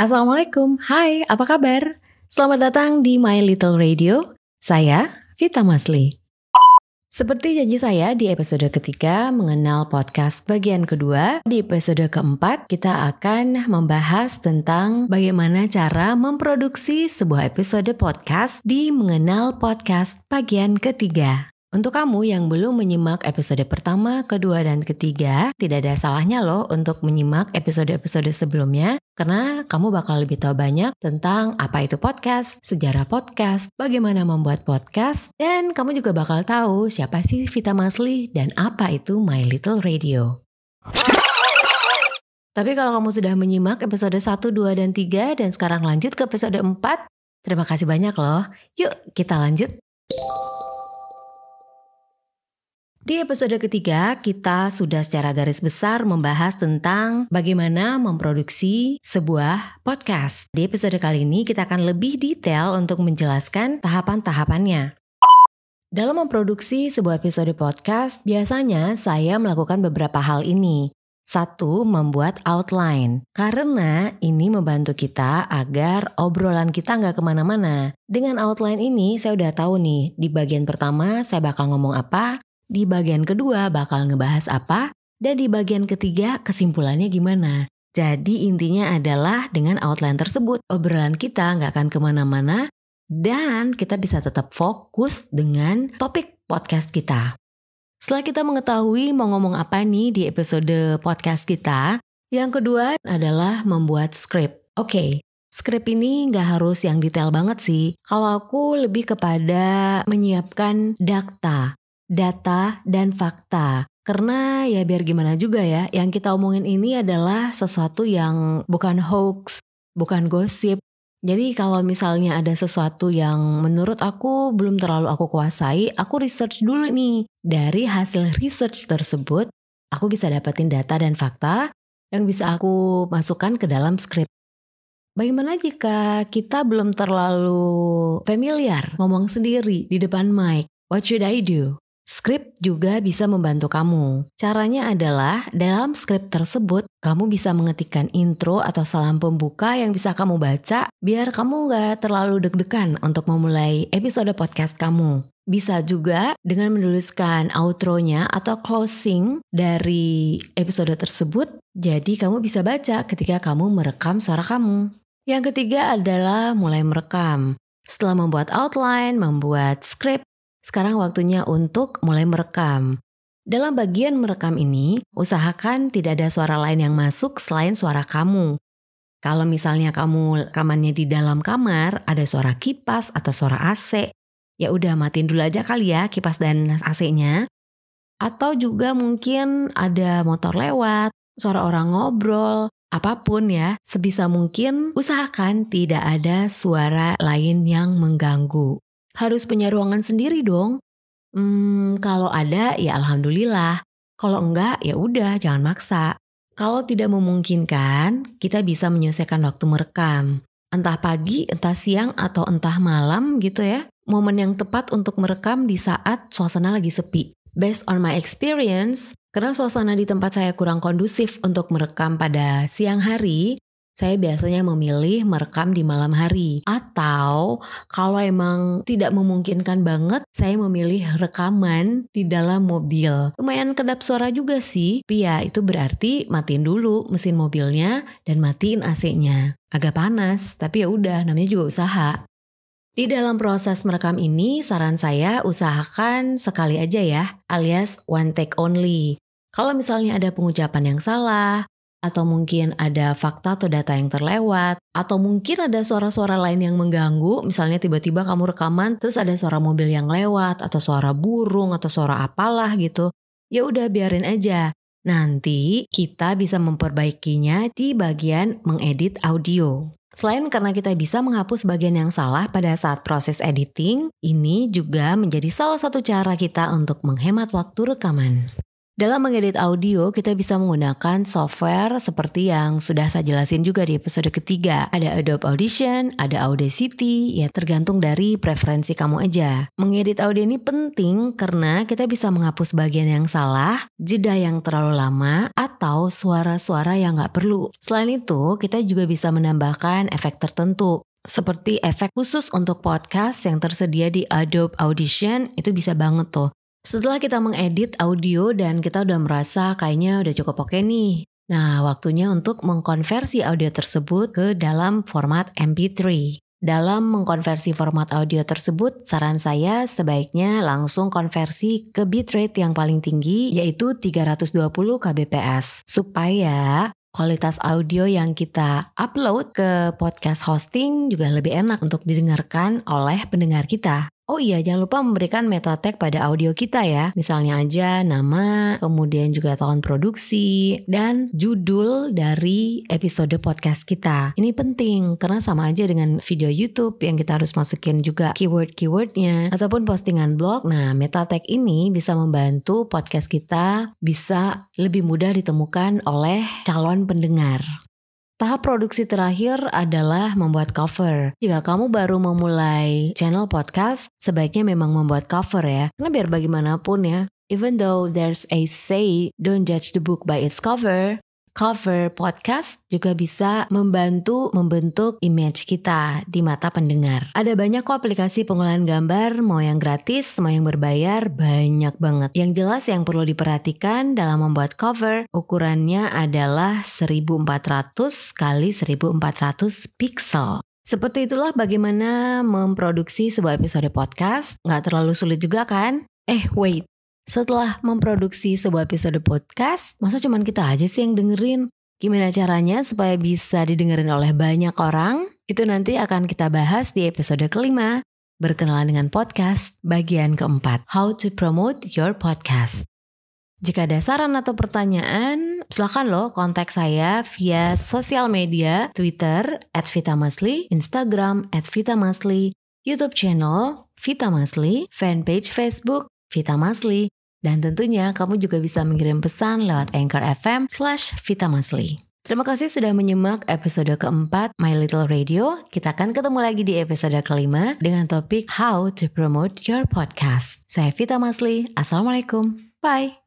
Assalamualaikum, hai apa kabar? Selamat datang di My Little Radio, saya Vita Masli. Seperti janji saya di episode ketiga mengenal podcast bagian kedua, di episode keempat kita akan membahas tentang bagaimana cara memproduksi sebuah episode podcast di mengenal podcast bagian ketiga. Untuk kamu yang belum menyimak episode pertama, kedua, dan ketiga, tidak ada salahnya loh untuk menyimak episode-episode sebelumnya, karena kamu bakal lebih tahu banyak tentang apa itu podcast, sejarah podcast, bagaimana membuat podcast, dan kamu juga bakal tahu siapa sih Vita Masli dan apa itu My Little Radio. Tapi kalau kamu sudah menyimak episode 1, 2, dan 3, dan sekarang lanjut ke episode 4, terima kasih banyak loh. Yuk kita lanjut. Di episode ketiga, kita sudah secara garis besar membahas tentang bagaimana memproduksi sebuah podcast. Di episode kali ini, kita akan lebih detail untuk menjelaskan tahapan-tahapannya. Dalam memproduksi sebuah episode podcast, biasanya saya melakukan beberapa hal ini. Satu, membuat outline. Karena ini membantu kita agar obrolan kita nggak ke mana-mana. Dengan outline ini, saya udah tahu nih, di bagian pertama saya bakal ngomong apa, di bagian kedua bakal ngebahas apa, dan di bagian ketiga kesimpulannya gimana. Jadi intinya adalah dengan outline tersebut, obrolan kita nggak akan ke mana-mana, dan kita bisa tetap fokus dengan topik podcast kita. Setelah kita mengetahui mau ngomong apa nih di episode podcast kita, yang kedua adalah membuat script. Oke, okay, Skrip ini nggak harus yang detail banget sih. Kalau aku lebih kepada menyiapkan data data, dan fakta. Karena ya biar gimana juga ya, yang kita omongin ini adalah sesuatu yang bukan hoax, bukan gosip. Jadi kalau misalnya ada sesuatu yang menurut aku belum terlalu aku kuasai, aku research dulu nih. Dari hasil research tersebut, aku bisa dapetin data dan fakta yang bisa aku masukkan ke dalam skrip. Bagaimana jika kita belum terlalu familiar ngomong sendiri di depan mic? What should I do? Skrip juga bisa membantu kamu. Caranya adalah dalam skrip tersebut, kamu bisa mengetikkan intro atau salam pembuka yang bisa kamu baca biar kamu nggak terlalu deg-degan untuk memulai episode podcast kamu. Bisa juga dengan menuliskan outro-nya atau closing dari episode tersebut, jadi kamu bisa baca ketika kamu merekam suara kamu. Yang ketiga adalah mulai merekam. Setelah membuat outline, membuat script, sekarang waktunya untuk mulai merekam. Dalam bagian merekam ini, usahakan tidak ada suara lain yang masuk selain suara kamu. Kalau misalnya kamu rekamannya di dalam kamar, ada suara kipas atau suara AC, ya udah matiin dulu aja kali ya kipas dan AC-nya. Atau juga mungkin ada motor lewat, suara orang ngobrol, apa pun ya, sebisa mungkin usahakan tidak ada suara lain yang mengganggu harus punya ruangan sendiri dong. Hmm, kalau ada ya alhamdulillah. Kalau enggak ya udah jangan maksa. Kalau tidak memungkinkan, kita bisa menyelesaikan waktu merekam. Entah pagi, entah siang, atau entah malam gitu ya. Momen yang tepat untuk merekam di saat suasana lagi sepi. Based on my experience, karena suasana di tempat saya kurang kondusif untuk merekam pada siang hari, saya biasanya memilih merekam di malam hari. Atau kalau emang tidak memungkinkan banget, saya memilih rekaman di dalam mobil. Lumayan kedap suara juga sih, tapi ya itu berarti matiin dulu mesin mobilnya dan matiin AC-nya. Agak panas, tapi ya udah namanya juga usaha. Di dalam proses merekam ini, saran saya usahakan sekali aja ya, alias one take only. Kalau misalnya ada pengucapan yang salah, atau mungkin ada fakta atau data yang terlewat, atau mungkin ada suara-suara lain yang mengganggu, misalnya tiba-tiba kamu rekaman terus ada suara mobil yang lewat atau suara burung atau suara apalah gitu. Ya udah biarin aja. Nanti kita bisa memperbaikinya di bagian mengedit audio. Selain karena kita bisa menghapus bagian yang salah pada saat proses editing, ini juga menjadi salah satu cara kita untuk menghemat waktu rekaman. Dalam mengedit audio, kita bisa menggunakan software seperti yang sudah saya jelasin juga di episode ketiga. Ada Adobe Audition, ada Audacity, ya tergantung dari preferensi kamu aja. Mengedit audio ini penting karena kita bisa menghapus bagian yang salah, jeda yang terlalu lama, atau suara-suara yang nggak perlu. Selain itu, kita juga bisa menambahkan efek tertentu seperti efek khusus untuk podcast yang tersedia di Adobe Audition itu bisa banget tuh. Setelah kita mengedit audio dan kita udah merasa kayaknya udah cukup oke nih. Nah, waktunya untuk mengkonversi audio tersebut ke dalam format MP3. Dalam mengkonversi format audio tersebut, saran saya sebaiknya langsung konversi ke bitrate yang paling tinggi yaitu 320 kbps supaya kualitas audio yang kita upload ke podcast hosting juga lebih enak untuk didengarkan oleh pendengar kita. Oh iya, jangan lupa memberikan meta tag pada audio kita ya. Misalnya aja nama, kemudian juga tahun produksi, dan judul dari episode podcast kita. Ini penting karena sama aja dengan video YouTube yang kita harus masukin juga keyword-keywordnya ataupun postingan blog. Nah, meta tag ini bisa membantu podcast kita bisa lebih mudah ditemukan oleh calon pendengar. Tahap produksi terakhir adalah membuat cover. Jika kamu baru memulai channel podcast, sebaiknya memang membuat cover ya. Karena biar bagaimanapun ya, even though there's a say, don't judge the book by its cover, cover podcast juga bisa membantu membentuk image kita di mata pendengar. Ada banyak kok aplikasi pengolahan gambar, mau yang gratis, mau yang berbayar, banyak banget. Yang jelas yang perlu diperhatikan dalam membuat cover, ukurannya adalah 1400 kali 1400 pixel. Seperti itulah bagaimana memproduksi sebuah episode podcast. Nggak terlalu sulit juga kan? Eh, wait. Setelah memproduksi sebuah episode podcast, masa cuma kita aja sih yang dengerin? Gimana caranya supaya bisa didengerin oleh banyak orang? Itu nanti akan kita bahas di episode kelima. Berkenalan dengan podcast bagian keempat. How to promote your podcast. Jika ada saran atau pertanyaan, silahkan loh kontak saya via sosial media, Twitter, at Vitamasli, Instagram, at Vitamasli, YouTube channel, Vitamasli, fanpage Facebook, Vitamasli, dan tentunya kamu juga bisa mengirim pesan lewat Anchor FM slash Vitamasli. Terima kasih sudah menyimak episode keempat My Little Radio. Kita akan ketemu lagi di episode kelima dengan topik How to Promote Your Podcast. Saya Vita Masli. Assalamualaikum. Bye.